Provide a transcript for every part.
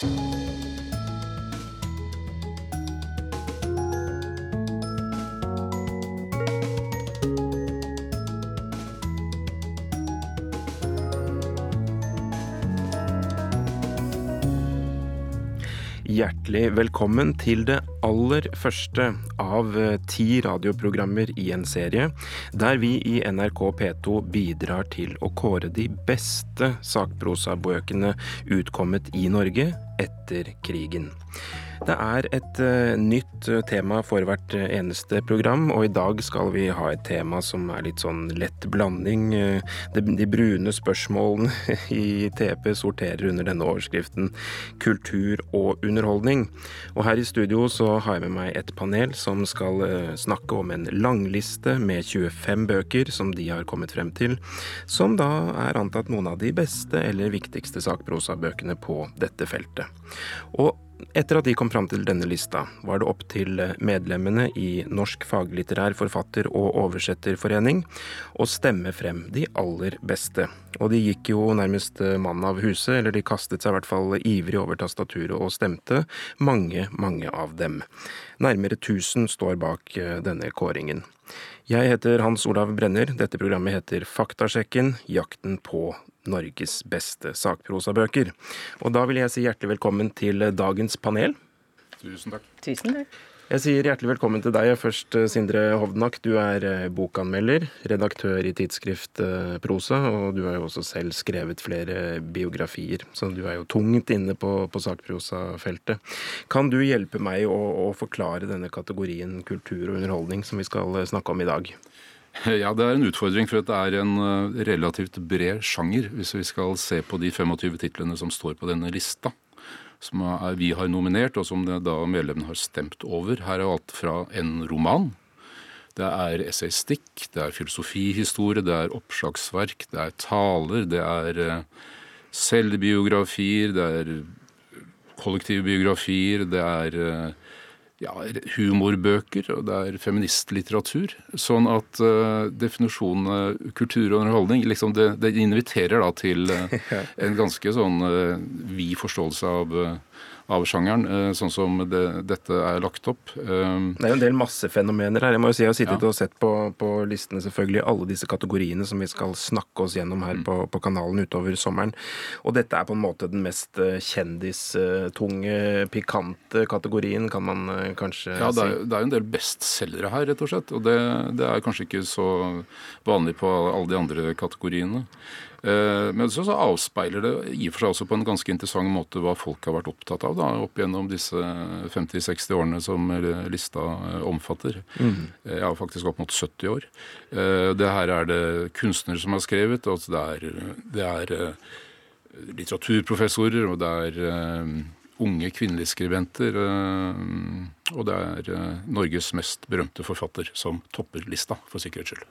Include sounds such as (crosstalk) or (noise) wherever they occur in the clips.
Hjertelig velkommen til det aller første av eh, ti radioprogrammer i en serie, der vi i NRK P2 bidrar til å kåre de beste sakprosabøkene utkommet i Norge etter krigen. Det er et uh, nytt uh, tema for hvert uh, eneste program, og i dag skal vi ha et tema som er litt sånn lett blanding. De, brune spørsmålene (laughs) i TP sorterer under denne overskriften kultur og underholdning. Og her i studio så har jeg med meg et panel som skal snakke om en langliste med 25 bøker som de har kommet frem til, som da er antatt noen av de beste eller viktigste sakprosabøkene på dette feltet. Og etter at de kom fram til denne lista, var det opp til medlemmene i Norsk faglitterær forfatter- og oversetterforening å stemme frem de aller beste. Og de gikk jo nærmest mann av huset, eller de kastet seg i hvert fall ivrig over tastaturet og stemte, mange, mange av dem. Nærmere 1000 står bak denne kåringen. Jeg heter Hans Olav Brenner. Dette programmet heter Faktasjekken jakten på Norges beste sakprosabøker. Og da vil jeg si hjertelig velkommen til dagens panel. Tusen takk. Tusen takk. Jeg sier hjertelig velkommen til deg først, Sindre Hovnak. Du er eh, bokanmelder, redaktør i tidsskrift eh, Prosa, og du har jo også selv skrevet flere biografier, så du er jo tungt inne på, på sakprosafeltet. Kan du hjelpe meg å, å forklare denne kategorien kultur og underholdning som vi skal eh, snakke om i dag? (laughs) Ja, det er en utfordring, for det er en relativt bred sjanger, hvis vi skal se på de 25 titlene som står på denne lista som er, vi har nominert, og som da medlemmene har stemt over. Her er alt fra en roman. Det er essaystikk, det er filosofihistorie, det er oppslagsverk, det er taler, det er uh, selvbiografier, det er kollektive biografier, det er ja, humorbøker, og det er feministlitteratur. Sånn at uh, definisjonen uh, kultur og underholdning liksom det, det inviterer da til (laughs) uh, en ganske sånn vid forståelse av av sjangeren, eh, sånn som det, dette er lagt opp. Um, det er jo en del massefenomener her. Jeg må jo si jeg har sittet ja. og sett på, på, listene selvfølgelig alle disse kategoriene som vi skal snakke oss gjennom her mm. på, på, kanalen utover sommeren. Og dette er på en måte den mest eh, kjendistunge, pikante kategorien, kan man eh, kanskje si. Ja, det er, det er en del bestselgere her, rett og slett. Og det, det er kanskje ikke så vanlig på alle de andre kategoriene. Eh, men så, så, avspeiler det i og for seg også på en ganske interessant måte hva folk har vært opptatt av da, opp gjennom disse 50-60 årene som lista eh, omfatter. Mm. Ja, faktisk opp mot 70 år. Det her er det kunstnere som har skrevet. og det er, det er litteraturprofessorer, og det er unge kvinnelige skribenter. Og det er Norges mest berømte forfatter som topper lista, for sikkerhets skyld.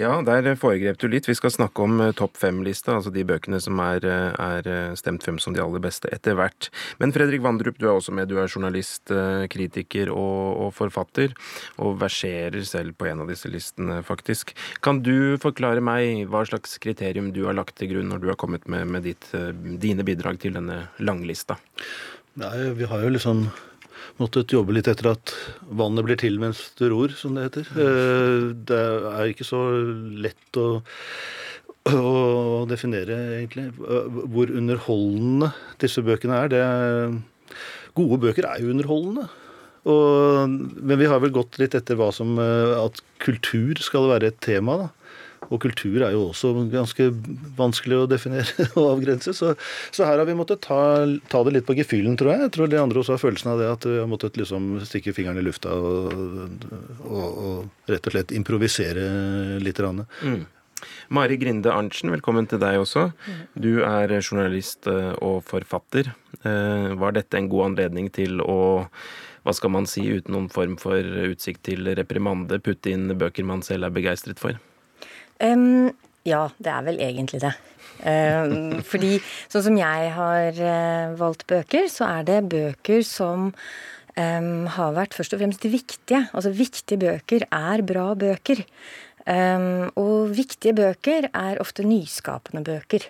Ja, der foregrep du litt. Vi skal snakke om eh, topp fem-lista, altså de bøkene som er, eh, er, eh, stemt frem som de aller beste etter hvert. Men Fredrik Vandrup, du er også med. Du er journalist, kritiker og, og forfatter, og verserer selv på en av disse listene, faktisk. Kan du forklare meg hva slags kriterium du har lagt til grunn når du har kommet med, med ditt, dine bidrag til denne langlista? Nei, vi har jo liksom måttet jobbe litt etter at vannet blir til mens du ror, som det heter. Eh, det er ikke så lett å, å definere, egentlig, hvor underholdende disse bøkene er. er gode bøker er jo underholdende. Og, men vi har vel gått litt etter hva som eh, At kultur skal være et tema. da. Og kultur er jo også ganske vanskelig å definere (laughs) og avgrense. Så, så her har vi måttet ta, ta, det litt på gefühlen, tror jeg. Jeg tror de andre også har følelsen av det, at vi har måttet liksom stikke fingeren i lufta og, og, og rett og slett improvisere litt. Mm. Mari Grinde Arntzen, velkommen til deg også. Du er journalist eh, og forfatter. Eh, var dette en god anledning til å hva skal man si, uten noen form for utsikt til reprimande, putte inn bøker man selv er begeistret for? Um, ja, det er vel egentlig det. Um, fordi sånn som jeg har uh, valgt bøker, så er det bøker som um, har vært først og fremst viktige. Altså viktige bøker er bra bøker. og viktige bøker er ofte nyskapende bøker.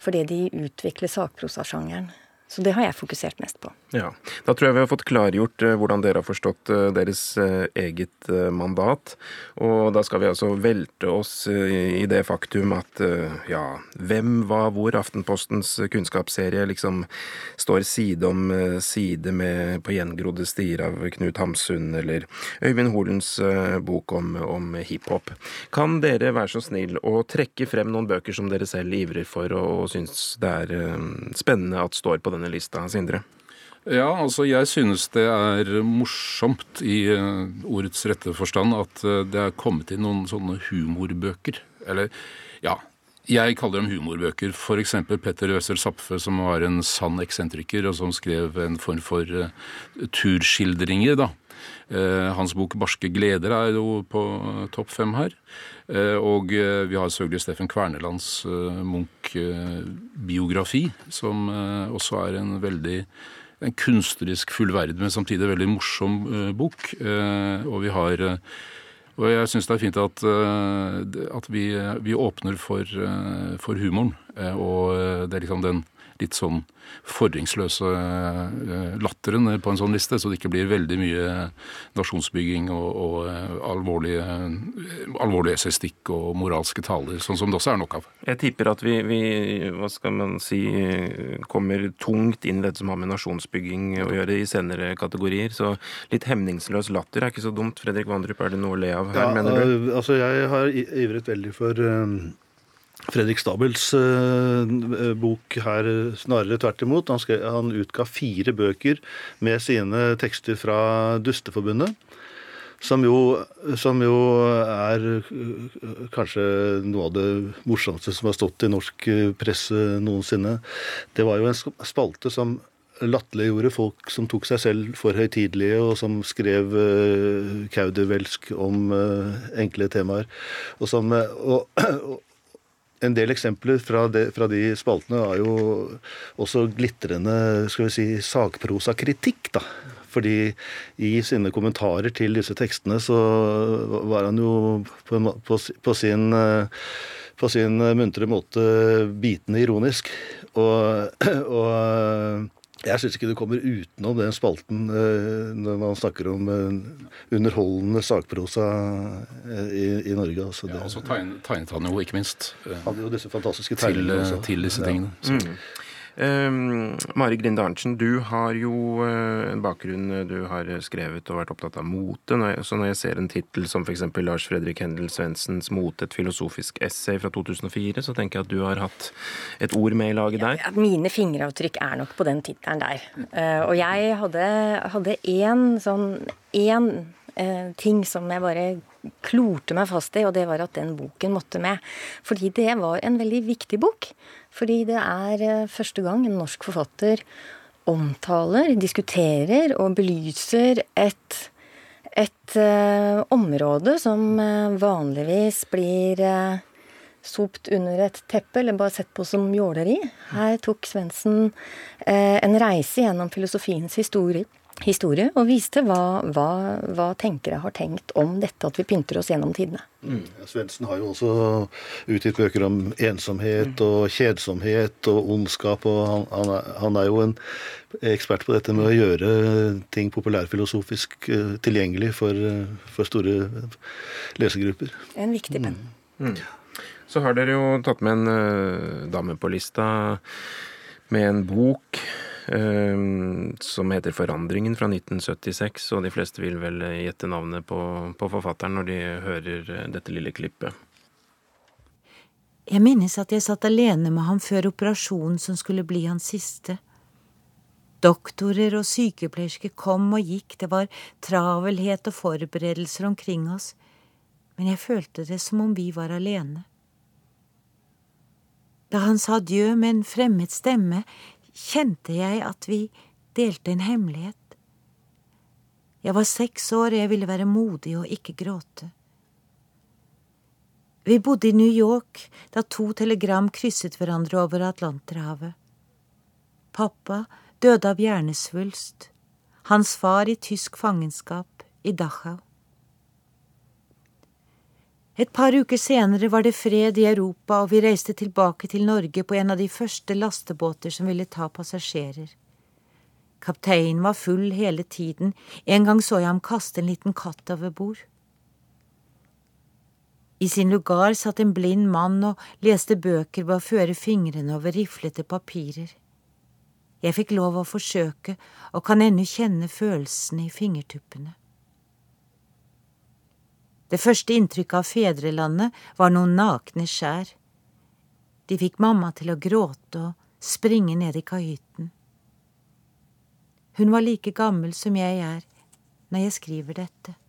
Fordi de utvikler sakprosasjangeren. Så det har jeg fokusert mest på. Ja, Da tror jeg vi har fått klargjort eh, hvordan dere har forstått eh, deres eh, eget mandat. Og da skal vi altså velte oss i det faktum at ja, hvem var hvor? Aftenpostens kunnskapsserie liksom står side om side med På gjengrodde stier av Knut Hamsun, eller Øyvind Holens bok om, om hiphop. Kan dere være så snill å trekke frem noen bøker som dere selv ivrer for og, og syns det er spennende at står på denne lista, Sindre? Ja, altså jeg synes det er morsomt i uh, ordets rette forstand at uh, det er kommet inn noen sånne humorbøker. Eller ja, jeg kaller dem humorbøker. F.eks. Petter Øser Zapfe, som var en sann eksentriker, og som skrev en form for uh, turskildringer. da. Hans bok 'Barske gleder' er jo på topp fem her. Og vi har selvfølgelig Steffen Kvernelands Munch-biografi, som også er en veldig en kunstnerisk fullverdig, men samtidig veldig morsom bok. Og vi har og jeg syns det er fint at, at vi, vi, åpner for, for humoren. Og det er liksom den litt sånn fordringsløse eh, latteren på en sånn liste, så det ikke blir veldig mye nasjonsbygging og, og alvorlig, alvorlige, alvorlig essayistikk og moralske taler, sånn som det også er nok av. Jeg tipper at vi, vi, hva skal man si, kommer tungt inn i dette som har med nasjonsbygging å gjøre i senere kategorier. Så litt hemningsløs latter er ikke så dumt. Fredrik Vandrup, er det noe å le av her, ja, mener du? Altså, jeg har ivret veldig for Fredrik Stabels uh, bok her snarere tvert imot. Han, skrev, han, utga fire bøker med sine tekster fra Dusteforbundet. Som jo, som jo, er uh, kanskje noe av det morsomste som har stått i norsk uh, presse noensinne. Det var jo en spalte som latterliggjorde folk som tok seg selv for høytidelige, og som skrev uh, kaudervelsk om uh, enkle temaer. Og, som, og, (clears throat) og, en del eksempler fra, de, fra de spaltene er jo også glitrende skal vi si, sakprosakritikk. da. Fordi i sine kommentarer til disse tekstene så var han jo på, på, på sin på sin muntre måte bitende ironisk. Og, og jeg syns ikke du kommer utenom den spalten eh, når man snakker om eh, underholdende sakprosa eh, i, i Norge. Altså, ja, og så tegnet, tegnet han jo, ikke minst. Hadde jo disse fantastiske. Til, til, disse tingene. Ja. Mm. Um, Mari Grinde Arntzen, du har jo uh, en bakgrunn eh, du har skrevet og vært opptatt av mote. Så når jeg ser en tittel som f.eks. Lars Fredrik Hendel Svendsens 'Mote et filosofisk essay' fra 2004, så tenker jeg at du har hatt et ord med i laget der. Ja, mine fingeravtrykk er nok på den tittelen der. Uh, og jeg hadde én sånn én uh, ting som jeg bare klorte meg fast i, og det var at den boken måtte med. Fordi det var en veldig viktig bok. Fordi det er eh, første gang en norsk forfatter omtaler, diskuterer og belyser et, et uh, område som uh, vanligvis blir uh, sopt under et teppe, eller bare sett på som jåleri. Her tok Svendsen en reise gjennom filosofiens historie historie og viste hva, hva, hva, tenkere har tenkt om dette at vi pynter oss gjennom tidene. Mm. Svendsen har jo også utgitt bøker om ensomhet mm. og kjedsomhet og ondskap. og han, han, er, han, er, jo en ekspert på dette med å gjøre ting populærfilosofisk eh, tilgjengelig for, for store lesegrupper. En viktig penn. Mm. mm. Så har dere jo tatt med en uh, dame på lista med en bok som heter 'Forandringen' fra 1976. Og de fleste vil vel gjette navnet på, på forfatteren når de hører eh, dette lille klippet. Jeg minnes at jeg satt alene med ham før operasjonen som skulle bli hans siste. Doktorer og sykepleiersker kom og gikk, det var travelhet og forberedelser omkring oss, men jeg følte det som om vi var alene. Da han sa adjø med en fremmed stemme, kjente jeg at vi delte en hemmelighet. Jeg var seks år, og jeg ville være modig og ikke gråte. Vi bodde i New York da to telegram krysset hverandre over Atlanterhavet. Pappa døde av hjernesvulst, hans far i tysk fangenskap i Dachau. Et par uker senere var det fred i Europa, og vi reiste tilbake til Norge på en av de første lastebåter som ville ta passasjerer. Kapteinen var full hele tiden, en gang så jeg ham kaste en liten katt over bord. I sin lugar satt en blind mann og leste bøker ved å føre fingrene over riflete papirer. Jeg fikk lov å forsøke, og kan ennå kjenne følelsene i fingertuppene. Det første inntrykket av fedrelandet var noen nakne skjær. De fikk mamma til å gråte og springe ned i kahytten. Hun var like gammel som jeg er når jeg skriver dette.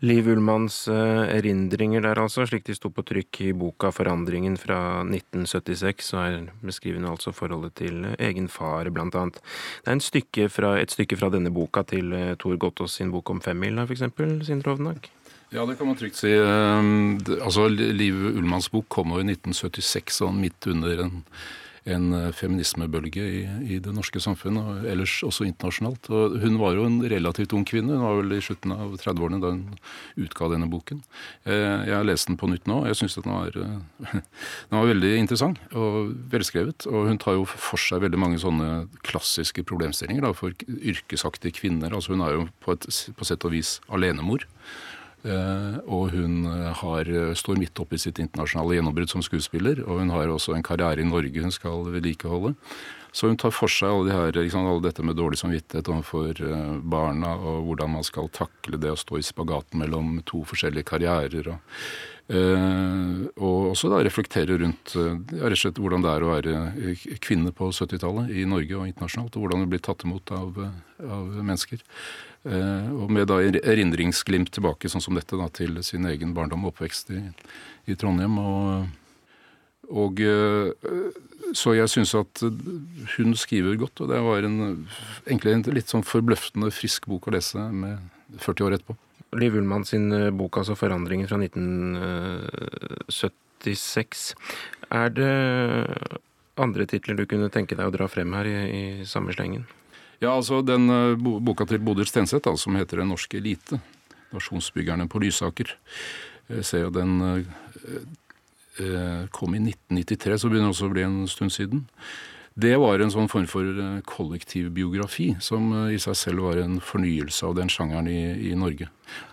Liv Ullmanns eh, erindringer der, altså, slik de sto på trykk i boka 'Forandringen' fra 1976, så er beskrivende altså forholdet til eh, egen far, blant annet. Det er stykke fra, et stykke fra denne boka til uh, Tor Gottaas sin bok om femmila, eksempel, Sindre Hovnak? Ja, det kan man trygt si. Altså, Liv Ullmanns bok kom jo i 1976, og midt under en en eh, feminismebølge i, i, det norske samfunnet, og ellers også internasjonalt. Og hun var jo en relativt ung kvinne. Hun var vel i slutten av 30-årene da hun utga denne boken. Eh, jeg har lest den på nytt nå. og Jeg syns den, eh, (laughs) den var veldig interessant og velskrevet. Og hun tar jo for seg veldig mange sånne klassiske problemstillinger da, for yrkesaktige kvinner. Altså Hun er jo på, et, på sett og vis alenemor. Eh, og hun eh, har, eh, står midt oppe i sitt internasjonale gjennombrudd som skuespiller. Og hun har også en karriere i Norge hun skal vedlikeholde. Så hun tar for seg alle, de her, liksom, alle dette med dårlig samvittighet overfor barna, og hvordan man skal takle det å stå i spagaten mellom to forskjellige karrierer. og og også da reflektere rundt ja, rett og slett hvordan det er å være kvinne på 70-tallet i Norge og internasjonalt, og hvordan du blir tatt imot av, av mennesker. Og med da erindringsglimt tilbake, sånn som dette, da, til sin egen barndom og oppvekst i, i Trondheim. Og, og så jeg syns at hun skriver godt, og det var en, egentlig en litt sånn forbløffende frisk bok å lese med 40 år etterpå. Liv Ullmann sin eh, bok altså 'Forandringen' fra 1976. Er det andre titler du kunne tenke deg å dra frem her i, i samme slengen? Ja, altså den uh, boka til Bodil Stenseth som heter 'Den norske elite'. Nasjonsbyggerne på Lysaker. Jeg ser jo den kom i 1993, så begynner det også å bli en stund siden. Det var en sånn form for kollektiv biografi, som eh, i seg selv var en fornyelse av den sjangeren i, i Norge.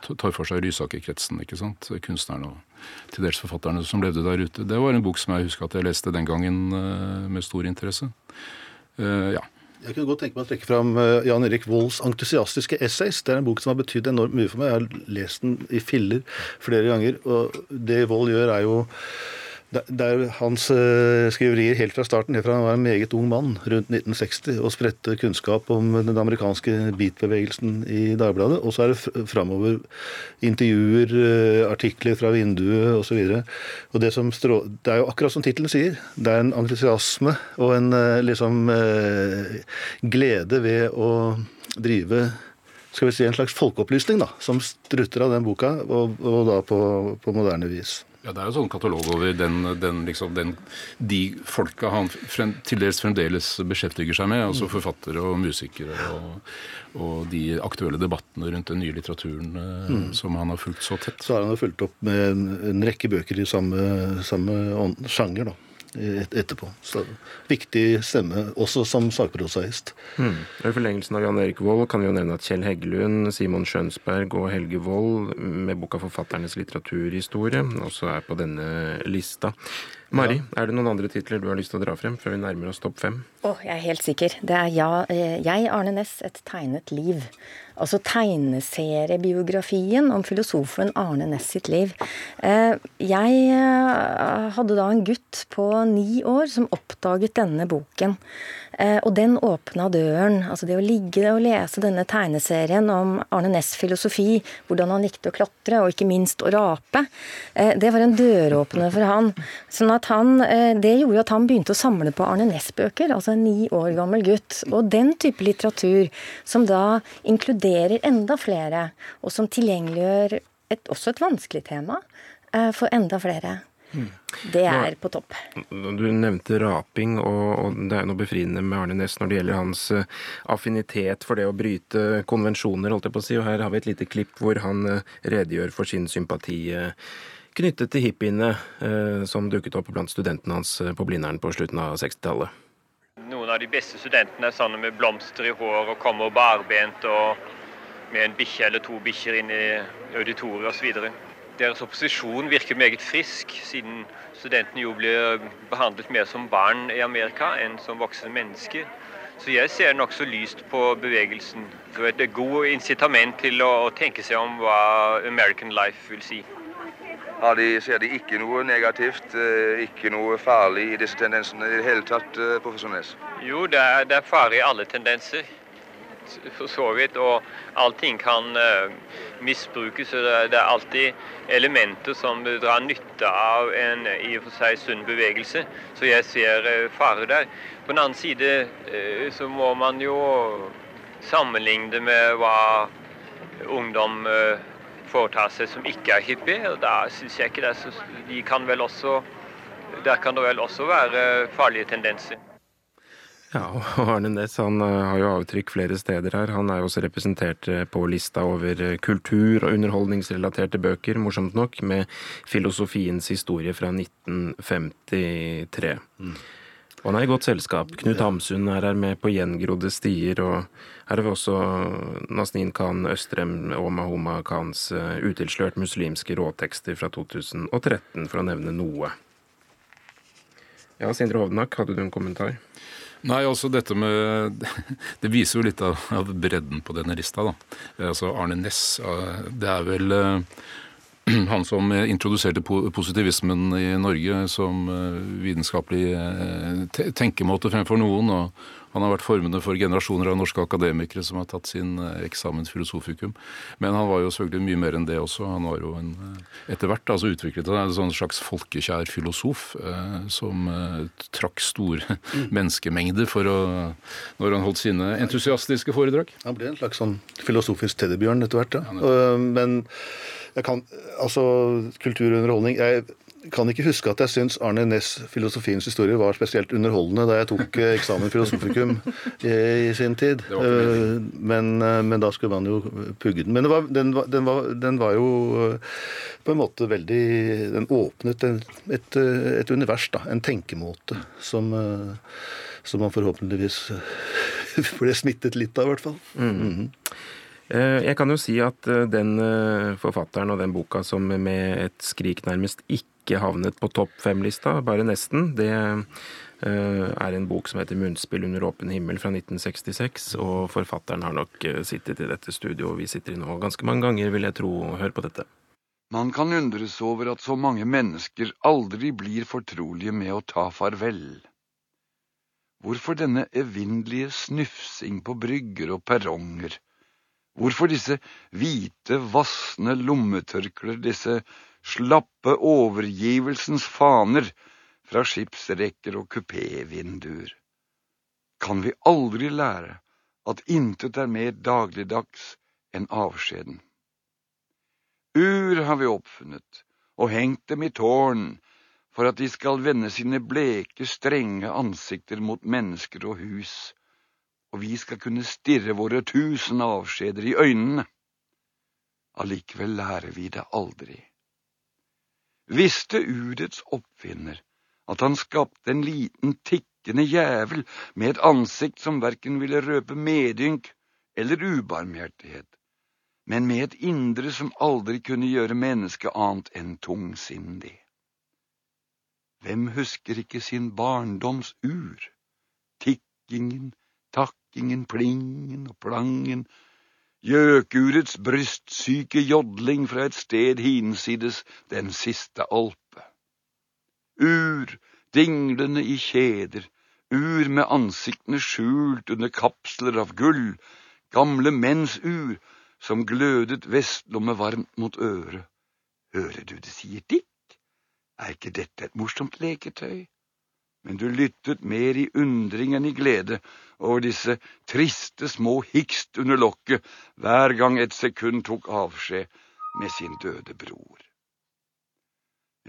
Tar for seg Lysaker-kretsen, ikke sant. Kunstnerne og til dels forfatterne som levde der ute. Det var en bok som jeg husker at jeg leste den gangen eh, med stor interesse. Ja. Jeg kunne godt tenke meg å trekke fram Jan Erik Volds entusiastiske essays. Det er en bok som har betydd enormt mye for meg. Jeg har lest den i filler flere ganger. Og det Vold gjør, er jo det er hans uh, skriverier helt fra starten, fra han var en meget ung mann rundt 1960 og spredte kunnskap om den amerikanske beat-bevegelsen i Dagbladet. Og så er det framover intervjuer, uh, artikler fra vinduet osv. Det, strå, det er jo akkurat som tittelen sier. Det er en entusiasme og en uh, liksom glede ved å drive skal vi si, en slags folkeopplysning da, som strutter av den boka, og, og da på, på moderne vis. Ja, Det er jo sånn katalog over den, den, liksom, den, de folka han frem, til dels fremdeles beskjeftiger seg med. Altså forfattere og musikere og, og de aktuelle debattene rundt den nye litteraturen eh, mm. som han har fulgt så tett. Så har han jo fulgt opp med en, en rekke bøker i samme, samme sjanger, da etterpå. Så viktig stemme, også som sakprosaist. Mm. I forlengelsen av Jan Erik Vold kan vi jo nevne at Kjell Heggelund, Simon Skjønsberg og Helge Vold med boka 'Forfatternes litteraturhistorie' også er på denne lista. Mari, ja. er det noen andre titler du har lyst til å dra frem før vi nærmer oss topp fem? Å, oh, jeg er helt sikker. Det er ja, eh, jeg, Arne Næss, Et tegnet liv. Altså tegneseriebiografien om filosofen Arne Næss sitt liv. Eh, jeg eh, hadde da en gutt på ni år som oppdaget denne boken. Eh, og den åpna døren. Altså det å ligge og lese denne tegneserien om Arne Næss filosofi, hvordan han likte å klatre, og ikke minst å rape, det var en døråpner for han. Sånn at han, Det gjorde at han begynte å samle på Arne Næss-bøker, altså en ni år gammel gutt. Og den type litteratur som da inkluderer enda flere, og som tilgjengeliggjør et, også et vanskelig tema for enda flere. Det er på topp. Du nevnte raping, og, det er noe befriende med Arne Næss når det gjelder hans eh, affinitet for det å bryte konvensjoner, holdt jeg på å si. Og her har vi et lite klipp hvor han eh, redegjør for sin sympati eh, knyttet til hippiene som dukket opp blant studentene hans på Blindern på slutten av 60-tallet. Noen av av de beste studentene er sånne med blomster i hår og kommer barbent og med en bikkje eller to bikkjer inn i auditoriet osv. Deres opposisjon virker meget frisk, siden studentene jo blir behandlet mer som barn i Amerika enn som voksne mennesker. Så jeg ser nokså lyst på bevegelsen. Så et godt incitament til å, tenke seg om hva American life vil si. Ja, de, ser de ikke noe negativt, eh, ikke noe farlig i disse tendensene i det hele tatt, eh, professor Næss? Jo, det er, det er fare i alle tendenser for så vidt. Og allting kan uh, misbrukes. og det, er alltid elementer som drar nytte av en i og for seg sunn bevegelse. Så jeg ser uh, fare der. På den annen side uh, så må man jo sammenligne med hva ungdom foretar seg som ikke er hippie. og Da syns jeg ikke det. Så de kan vel også, der kan det vel også være farlige tendenser. Ja, (laughs) og Arne Næss han eh, har jo avtrykk flere steder her. Han er jo også representert eh, på lista over eh, kultur- og underholdningsrelaterte bøker, morsomt nok, med filosofiens historie fra 1953. Mm. Og han er i godt selskap. Knut Hamsun er her med på gjengrodde stier, og her har vi også Nasneen Khan Østrem og Mahoma Khans utilslørt muslimske råtekster fra 2013, for å nevne noe. Ja, Sindre Hovdenak, hadde du en kommentar? Nei, altså dette med (laughs) Det viser jo litt av, av bredden på denne lista, da. Altså Arne Næss, det er vel uh, (clears throat) han som introduserte positivismen i Norge som vitenskapelig tenkemåte fremfor noen. og han har vært formende for generasjoner av norske akademikere som har tatt sin eksamen filosofikum. Men han var jo selvfølgelig mye mer enn det også. Han var jo en, etter hvert altså utviklet han en sånn slags folkekjær filosof eh, som eh, trakk store mm. menneskemengder for å, når han holdt sine entusiastiske foredrag. Han ble en slags sånn filosofisk teddybjørn etter hvert, ja. men jeg kan, altså kulturunderholdning jeg kan ikke huske at jeg syns Arne Næss' filosofiens historie var spesielt underholdende da jeg tok eh, eksamen filosofikum i, i sin tid. Eh, men, eh, men, da skulle man jo pugge den. Men var, den, var, den, var, den, var, jo på en måte veldig Den åpnet et, et, et univers, da. En tenkemåte som, som man forhåpentligvis (laughs) ble smittet litt av, i hvert fall. Mm. Mm -hmm. Jeg kan jo si at den forfatteren og den boka som med et skrik nærmest ikke ikke havnet på topp fem-lista, bare nesten. Det eh, er en bok som heter 'Munnspill under åpen himmel' fra 1966. Og forfatteren har nok eh, sittet i dette studioet vi sitter i nå ganske mange ganger, vil jeg tro. Hør på dette. Man kan undres over at så mange mennesker aldri blir fortrolige med å ta farvel. Hvorfor denne evinnelige snufsing på brygger og perronger? Hvorfor disse hvite, vassende lommetørklær, disse slappe overgivelsens faner fra skipsrekker og kupévinduer. Kan vi aldri lære at intet er mer dagligdags enn avskjeden? Ur har vi oppfunnet og hengt dem i tårn for at de skal vende sine bleke, strenge ansikter mot mennesker og hus, og vi skal kunne stirre våre tusen avskjeder i øynene. Allikevel lærer vi det aldri. Visste urets oppfinner at han skapte en liten tikkende jævel med et ansikt som verken ville røpe medynk eller ubarmhjertighet, men med et indre som aldri kunne gjøre mennesket annet enn tungsindig. Hvem husker ikke sin barndoms ur? Tikkingen, takkingen, plingen og plangen gjøkurets brystsyke jodling fra et sted hinsides den siste alpe. Ur dinglende i kjeder, ur med ansiktene skjult under kapsler av gull, gamle menns ur som glødet vestlomme varmt mot øret. Hører du det sier dikk? Er ikke dette et morsomt leketøy? Men du lyttet mer i undring enn i glede over disse triste små hikst under lokket hver gang et sekund tok avskjed med sin døde bror.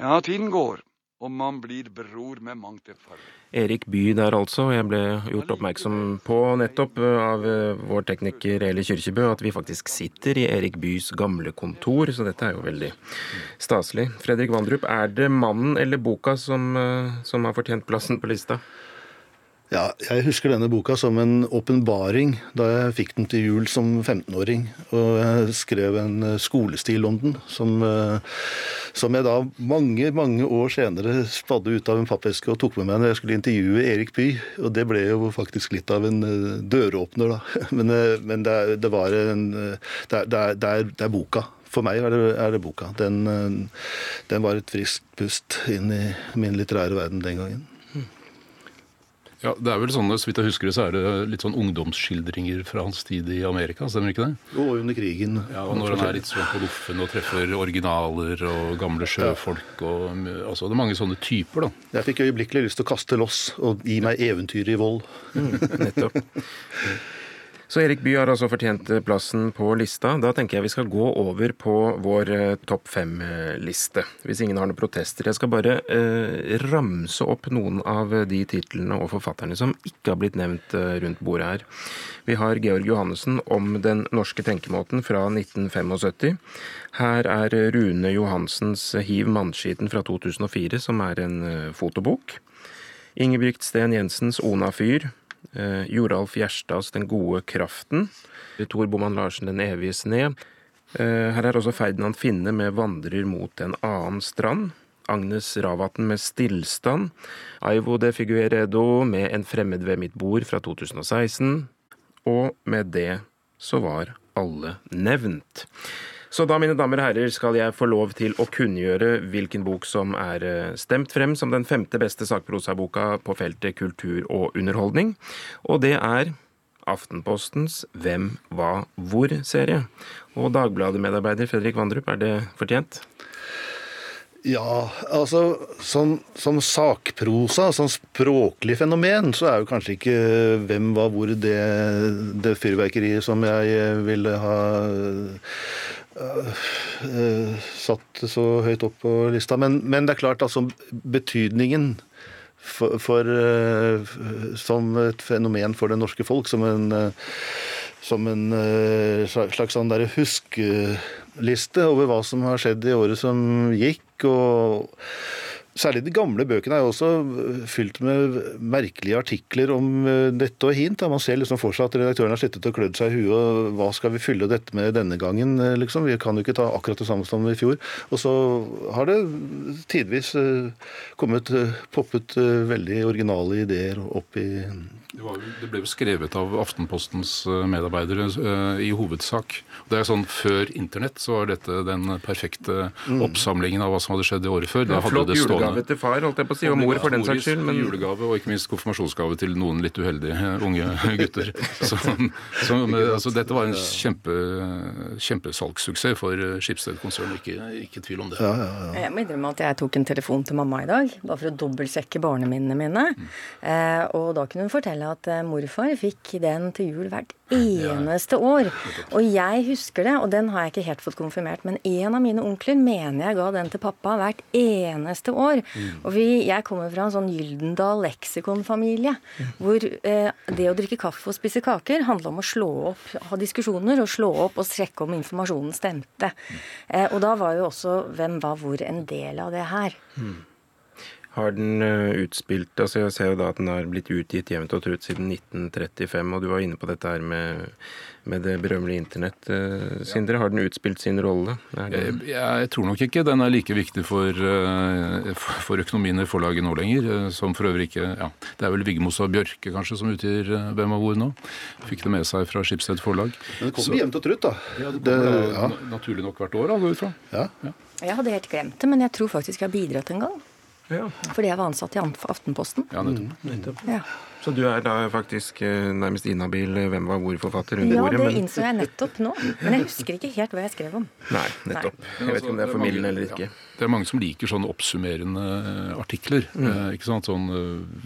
Ja, tiden går, og man blir bror med mangt et par. Erik Bye der altså. Jeg ble gjort oppmerksom på nettopp eh, av eh, vår tekniker Eli Kyrkjebø at vi faktisk sitter i Erik Byes gamle kontor, så dette er jo veldig staselig. Fredrik Vandrup, er det mannen eller boka som, eh, som har fortjent plassen på lista? Ja, jeg husker denne boka som en åpenbaring da jeg fikk den til jul som 15-åring. Og jeg skrev en eh, skolestil om den, som, eh, som jeg da mange mange år senere spadde ut av en pappeske og tok med meg når jeg skulle intervjue Erik Bye. Og det ble jo faktisk litt av en eh, døråpner, da. (laughs) Men, men det, det, var en det er, det, er, det, er, boka. For meg er det, er boka. Den, den var et friskt pust inn i min litterære verden den gangen. Ja, det er vel sånn, Så vidt jeg husker det, så er det litt sånn ungdomsskildringer fra hans tid i Amerika, stemmer ikke det? Og under krigen. Ja, og Når han er litt sånn på loffen og treffer originaler og gamle sjøfolk og altså Det er mange sånne typer, da. Jeg fikk øyeblikkelig lyst til å kaste loss og gi meg eventyr i vold. Mm, nettopp. (laughs) Så Erik Bye har altså fortjent plassen på lista. Da tenker jeg vi skal gå over på vår eh, topp fem-liste. Hvis ingen har noen protester. Jeg skal bare eh, ramse opp noen av de titlene og forfatterne som ikke har blitt nevnt eh, rundt bordet her. Vi har Georg Johannessen om den norske tenkemåten fra 1975. Her er Rune Johansens Hiv mannskiten fra 2004, som er en eh, fotobok. Ingebrigt Sten Jensens Ona fyr. Eh, Joralf Gjerstads Den gode kraften. Tor Boman Larsen Den evige sne. Eh, her er også Ferdinand Finne med 'Vandrer mot en annen strand'. Agnes Ravatn med 'Stillstand'. Aivo de Figueredo med 'En fremmed ved mitt bord' fra 2016. Og med det så var alle nevnt. Så da, mine damer og herrer, skal jeg få lov til å kunngjøre hvilken bok som er eh, stemt frem som den femte beste sakprosaboka på feltet kultur og underholdning. Og det er Aftenpostens Hvem, hva, hvor-serie. Og Dagbladet-medarbeider Fredrik Vandrup, er det fortjent? Ja, altså som, som, sakprosa, som språklig fenomen, så er jo kanskje ikke hvem, hva, hvor det, det fyrverkeriet som jeg ville ha satt så høyt opp på lista. Men, men det er klart, altså betydningen for, for uh, som et fenomen for det norske folk, som en, som en slags sånn huskeliste over hva som har skjedd i året som gikk. og Særlig de gamle bøkene er jo også øh, fylt med merkelige artikler om øh, dette og hint. Man ser liksom for seg at redaktøren har sittet og klødd seg i huet. og Hva skal vi fylle dette med denne gangen? Øh, liksom? Vi kan jo ikke ta akkurat det samme som i fjor. Og så har det tidvis kommet, poppet veldig originale ideer opp i det, var, det, ble jo skrevet av Aftenpostens medarbeidere uh, i hovedsak. Det er sånn Før internett så var dette den perfekte mm. oppsamlingen av hva som hadde skjedd i året før. Da hadde det stående julegave til far, holdt jeg på å si, og mor for den saks skyld. Men... Julegave og ikke minst konfirmasjonsgave til noen litt uheldige unge (laughs) gutter. (laughs) Så, så altså, dette var en kjempe, kjempesalgssuksess for Skipsted-konsernet, ikke, ikke, tvil om det. Ja, ja, ja. Jeg må innrømme at jeg tok en telefon til mamma i dag, bare for å dobbeltsjekke barneminnene mine. Mm. Eh, og da kunne hun fortelle at eh, morfar fikk den til jul hvert eneste år. Og jeg husker det, og den har jeg ikke helt fått konfirmert, men en av mine onkler mener jeg ga den til pappa hvert eneste år. Mm. Og vi, jeg kommer fra en sånn Gyldendal leksikonfamilie, mm. hvor eh, det å drikke kaffe og spise kaker handla om å slå opp, ha diskusjoner og slå opp og strekke om informasjonen stemte. Mm. Eh, og da var jo også hvem var hvor en del av det her. Har den eh, utspilt altså Jeg ser jo da at den har blitt utgitt jevnt og trutt siden 1935, og du var inne på dette her med, med det berømmelige internett. Eh, Sindre, har den utspilt sin rolle? Jeg, jeg, tror nok ikke den er like viktig for, eh, for økonomien i forlaget nå lenger. Som for øvrig ikke ja, Det er vel Vigmos og Bjørke kanskje som utgir Hvem og hvor nå. Fikk det med seg fra Skipsted forlag. Men det kommer jevnt og trutt, da. Ja, det kommer det, ja. naturlig nok hvert år, da, går ut fra. Ja. ja. Jeg hadde helt glemt det, men jeg tror faktisk jeg har bidratt en gang. Ja. Fordi jeg var ansatt i Aftenposten. Ja, nettopp. Mm, nettopp. Ja. Så du er da faktisk eh, nærmest inhabil eh, hvem var hvor-forfatter under ja, ordet? Ja, det innså jeg nettopp nå. Men jeg husker ikke helt hva jeg skrev om. Nei, nettopp. Jeg vet ikke om det er formidlende eller ikke. Det er mange som liker sånne oppsummerende artikler. Mm. Eh, ikke sant? Sånn,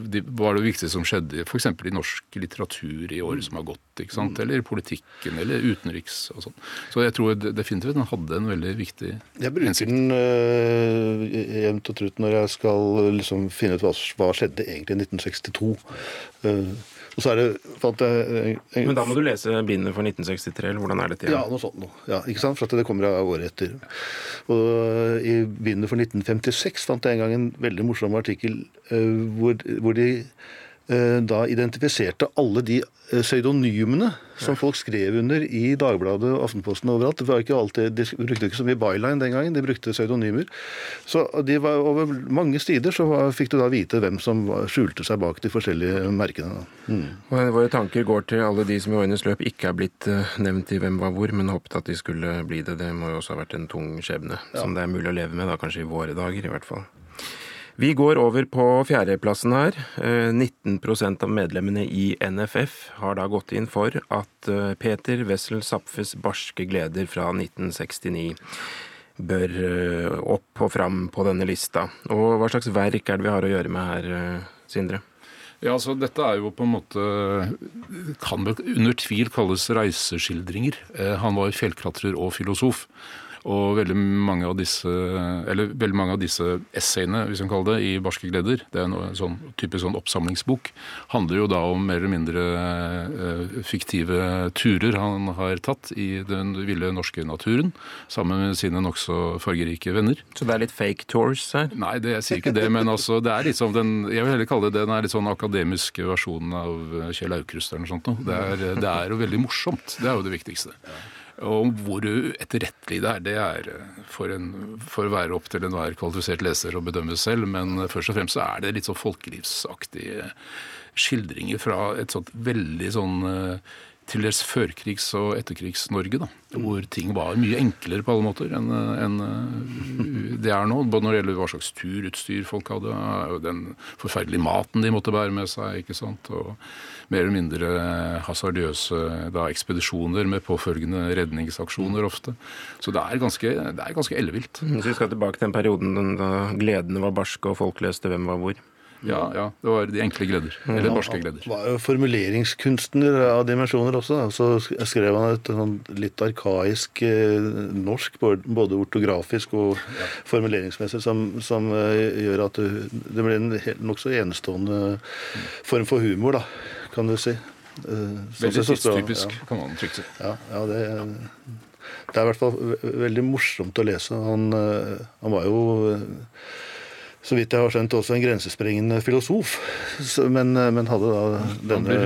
de, hva er det viktigste som skjedde f.eks. i norsk litteratur i året som har gått? ikke sant? Mm. Eller politikken, eller utenriks og sånn. Så jeg tror definitivt den hadde en veldig viktig Jeg bruker hensikt. den uh, jevnt og trutt når jeg skal liksom, finne ut hva, hva skjedde egentlig i 1962. Uh, og så er det, jeg, jeg, Men da må du lese bindet for 1963, eller hvordan er dette? Ja, noe sånt noe. Ja, ikke sant? For det kommer av året etter. Og I bindet for 1956 fant jeg en gang en veldig morsom artikkel hvor, hvor, de eh, da identifiserte alle de eh, pseudonymene som folk skrev under i Dagbladet og Aftenposten overalt. Det var ikke alltid, De brukte ikke så mye byline den gangen, de brukte pseudonymer. Så de var over mange sider så var, fikk du da vite hvem som var, skjulte seg bak de forskjellige merkene. Mm. Våre tanker går til alle de som i årenes løp ikke er blitt uh, nevnt i Hvem var hvor, men håpet at de skulle bli det. Det må jo også ha vært en tung skjebne, ja. som det er mulig å leve med, da kanskje i våre dager i hvert fall. Vi går over på fjerdeplassen her. 19 eh, av medlemmene i NFF har da gått inn for at eh, Peter Wessel Zapfes barske gleder fra 1969 bør eh, opp og fram på denne lista. Og hva slags verk er det vi har å gjøre med her, Sindre? Ja, altså Dette er jo på en måte Kan under tvil kalles reiseskildringer. Han var fjellklatrer og filosof. Og veldig mange av disse eller veldig mange av disse essayene hvis man kaller det, i Barske gleder, det er en sånn, typisk sånn oppsamlingsbok, handler jo da om mer eller mindre uh, fiktive turer han har tatt i den ville norske naturen sammen med sine nokså fargerike venner. Så det er litt fake tours her? Nei, det, jeg sier ikke det. Men altså, det er liksom den Jeg vil heller kalle det den er litt sånn akademiske versjonen av Kjell Aukrust eller noe sånt. Det er, det er jo veldig morsomt. Det er jo det viktigste. Og hvor etterrettelig det er, det er eh, for, en, for å være opp til enhver kvalifisert leser å bedømme selv. Men først og fremst så er det litt sånn folkelivsaktige skildringer fra et sånt veldig sånn eh, til dels førkrigs- og etterkrigs-Norge, hvor ting var mye enklere på alle måter enn en eh, det er nå. Både når det gjelder hva slags turutstyr folk hadde, den forferdelige maten de måtte bære med seg, ikke sant, og mer eller mindre hasardiøse da, ekspedisjoner med påfølgende redningsaksjoner ofte. Så det er ganske, det er ganske ellevilt. Hvis vi skal tilbake til den perioden da gledene var barske og folk leste Hvem var hvor? Ja, ja, det var de enkle gleder. Eller norske gleder. Han var jo formuleringskunstner av dimensjoner også. Så skrev han et sånn litt arkaisk eh, norsk, både ortografisk og formuleringsmessig, som, som eh, gjør at det ble en nokså enestående form for humor, da, kan du si. Eh, veldig tidstypisk, ja. kan man trygt si. Ja, ja det, det, er i hvert fall veldig morsomt å lese. Han, han var jo så vidt jeg har skjønt, også en grensesprengende filosof. Men, men hadde da denne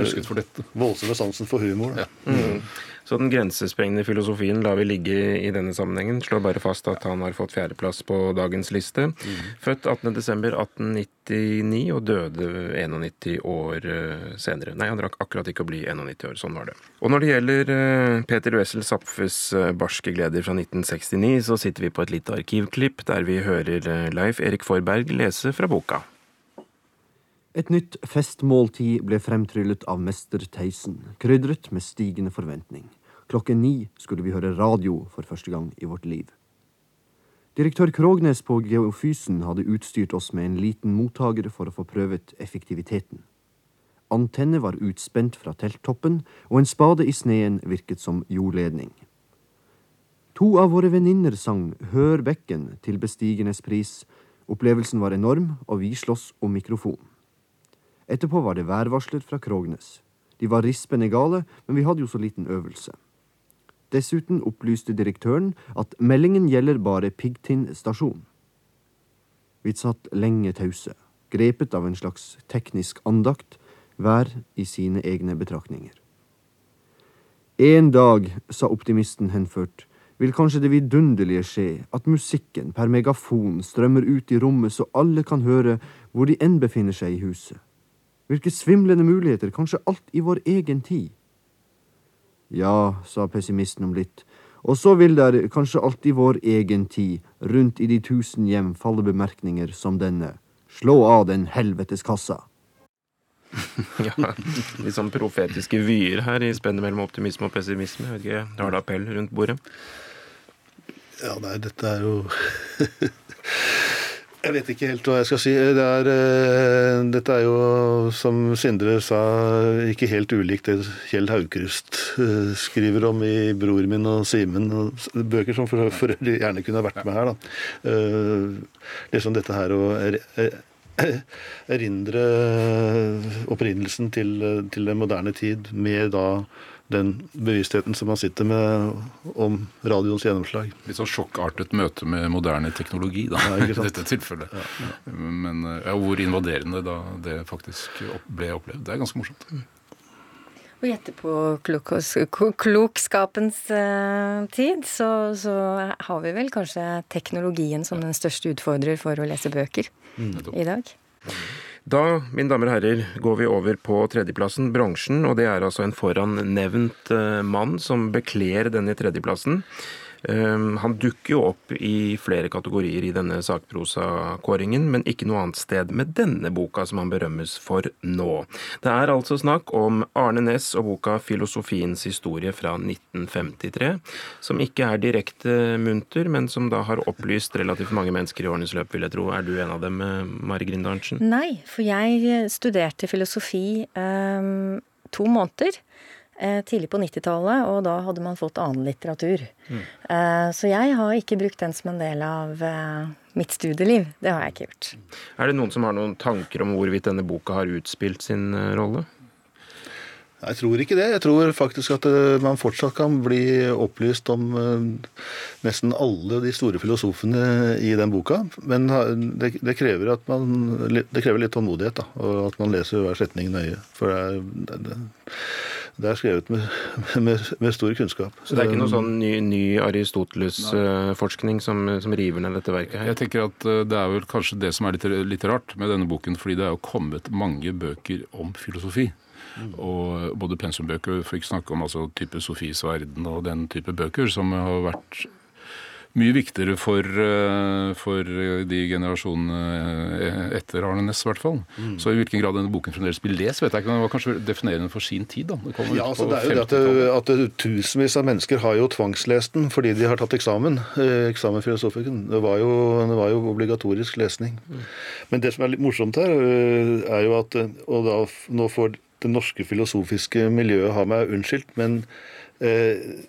voldsomme sansen for humor. Ja. Mm. Så den grensesprengende filosofien lar vi ligge i denne sammenhengen. Slår bare fast at han har fått fjerdeplass på dagens liste. Mm. Født 18.12.1899 og døde 91 år eh, senere. Nei, han rakk akkurat ikke å bli 91 år. Sånn var det. Og når det gjelder eh, Peter Wessel Zapfes eh, barske gleder fra 1969, så sitter vi på et lite arkivklipp der vi hører Leif Erik Forberg lese fra boka. Et nytt festmåltid ble fremtryllet av mester Theisen, krydret med stigende forventning. Klokken ni skulle vi høre radio for første gang i vårt liv. Direktør Krognes på Geofysen hadde utstyrt oss med en liten mottaker for å få prøvet effektiviteten. Antenne var utspent fra telttoppen, og en spade i sneen virket som jordledning. To av våre venninner sang Hør bekken til bestigernes pris. Opplevelsen var enorm, og vi sloss om mikrofon. Etterpå var det værvarsler fra Krognes. De var rispende gale, men vi hadde jo så liten øvelse. Dessuten opplyste direktøren at meldingen gjelder bare Piggtind stasjon. Vi satt lenge tause, grepet av en slags teknisk andakt, hver i sine egne betraktninger. En dag, sa optimisten henført, vil kanskje det vidunderlige skje at musikken per megafon strømmer ut i rommet så alle kan høre hvor de enn befinner seg i huset. Hvilke svimlende muligheter, kanskje alt i vår egen tid. Ja, sa pessimisten om litt, og så vil der kanskje alt i vår egen tid, rundt i de tusen hjem, falle bemerkninger som denne. Slå av den helvetes kassa. (laughs) ja, litt sånn profetiske vyer her i spennet mellom optimisme og pessimisme. Jeg vet ikke, Har du appell rundt bordet? Ja, nei, dette er jo (laughs) Jeg vet ikke helt hva jeg skal si. Det er, uh, dette er jo, som Sindre sa, ikke helt ulikt det Kjell Haukrust uh, skriver om i 'Bror min' og 'Simen'. Bøker som for øvrig gjerne kunne vært med her. da. Uh, liksom dette her å erindre opprinnelsen til, til den moderne tid med da den bevisstheten som man sitter med om radioens gjennomslag. Litt sånn sjokkartet møte med moderne teknologi, da, Ja, (laughs) i dette tilfellet. Men ja, hvor invaderende da det faktisk ble opplevd. Det er ganske morsomt. Og gjette på klokos, klokskapens eh, tid, så, så har vi vel kanskje teknologien som den største utfordrer for å lese bøker i dag. Da, mine damer og herrer, går vi over på tredjeplassen, bronsen. Og det er altså en forannevnt eh, mann som bekler denne tredjeplassen. Um, han dukker jo opp i flere kategorier i denne sakprosakåringen, men ikke noe annet sted med denne boka som han berømmes for nå. Det er altså snakk om Arne Næss og boka 'Filosofiens historie' fra 1953, som ikke er direkte munter, men som da har opplyst relativt mange mennesker i årenes løp, vil jeg tro. Er du en av dem, eh, Mari Grinde Arntzen? Nei, for jeg studerte filosofi um, to måneder. Eh, Tidlig på 90-tallet, og da hadde man fått annen litteratur. Mm. Så jeg har ikke brukt den som en del av eh, mitt studieliv. Det har jeg ikke gjort. Er det noen som har noen tanker om hvorvidt denne boka har utspilt sin eh, rolle? Jeg tror ikke det. Jeg tror faktisk at eh, man fortsatt kan bli opplyst om eh, nesten alle de store filosofene i den boka. Men det, det, krever, at man, det krever litt tålmodighet, da, og at man leser hver setning nøye. For det er, det, er skrevet med, med, med stor kunnskap. Så det er ikke noe sånn ny, ny Aristoteles-forskning som, som river ned dette verket her? Jeg tenker at eh, Det er vel kanskje det som er litt, litt rart med denne boken, fordi det er jo kommet mange bøker om filosofi. Og både pensumbøker, for ikke snakke om altså type Sofies verden og den type bøker, som har vært mye viktigere for, eh, for de generasjonene eh, etter Arne Næss, i hvert fall. Så i hvilken grad denne boken fremdeles blir lest, vet jeg ikke. Men det var kanskje definerende for sin tid, da. Det Ja, altså det er jo det at, at tusenvis av mennesker har jo tvangslest den fordi de har tatt eksamen. Eh, eksamen filosofikken. Det var, jo, det var jo obligatorisk lesning. Men det som er litt morsomt her, eh, er jo at eh, Og da, nå får det norske filosofiske miljøet har meg unnskyldt, men eh,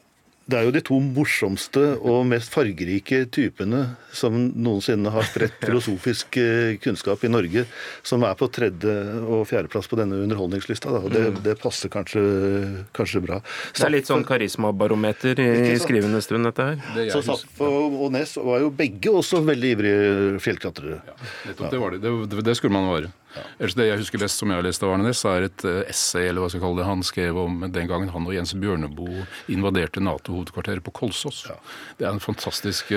det er jo de to morsomste og mest fargerike typene som noensinne har spredt (laughs) filosofisk eh, kunnskap i Norge, som er på tredje- og fjerdeplass på denne underholdningslista. Da. Og det, det passer kanskje, kanskje bra. Det er litt sånn karismabarometer i skrivende stund, dette her. Det Så Zapf og Nes Næss var jo begge også veldig ivrige fjellklatrere. Nettopp, det var det. Det, det skulle man være. Ellers Det jeg husker best som jeg har lest av Arne Næss, er et eh, essay eller hva skal jeg kalle det, han skrev om den gangen han og Jens Bjørneboe invaderte Nato-hovedkvarteret på Kolsås. Det er en fantastisk,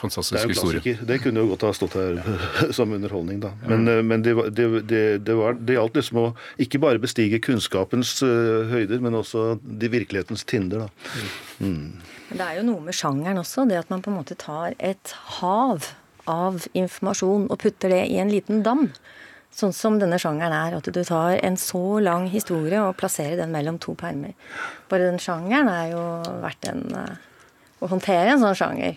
fantastisk Det er historie. klassiker. Det kunne jo godt ha stått her (laughs) som underholdning, da. Men, ja. men det, var- det, det, det, var, det gjaldt liksom å ikke bare bestige kunnskapens eh, høyder, men også de virkelighetens tinder, da. Mm. det er jo noe med sjangeren også, det at man på en måte tar et hav av informasjon og putter det i en liten dam. Sånn som denne sjangeren er, at du tar en så lang historie og plasserer den mellom to permer. Bare den sjangeren er jo verdt en eh, Å håndtere en sånn sjanger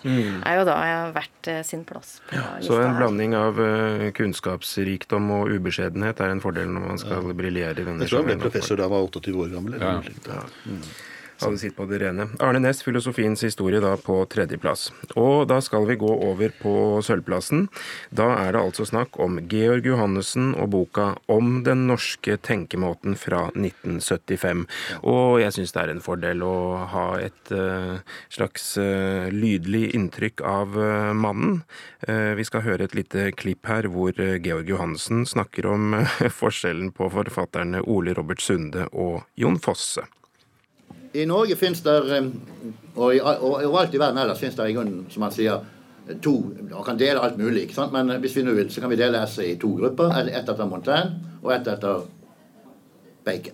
er jo da verdt eh, sin plass på lista Så en her. blanding av eh, kunnskapsrikdom og ubeskjedenhet er en fordel når man skal briljere i denne Jeg tror han ble professor da han var 28 år gammel. Eller Ja. ja. slikt, da. Hadde sitt på det rene. Arne Næss, filosofiens historie, da på tredjeplass. Og da skal vi gå over på sølvplassen. Da er det altså snakk om Georg Johannessen og boka Om den norske tenkemåten fra 1975. Og jeg syns det er en fordel å ha et eh, slags eh, lydlig inntrykk av eh, mannen. Vi skal høre et lite klipp her hvor Georg Johannessen snakker om (laughs) forskjellen på forfatterne Ole Robert Sunde og Jon Fosse. I Norge finnes det, eh, og i- og overalt i verden ellers finnes det i grunnen, som man sier, to Man kan dele alt mulig, ikke sant? men hvis vi nå vil, så kan vi dele essay i to grupper. Ett etter Montaigne og ett etter Bacon.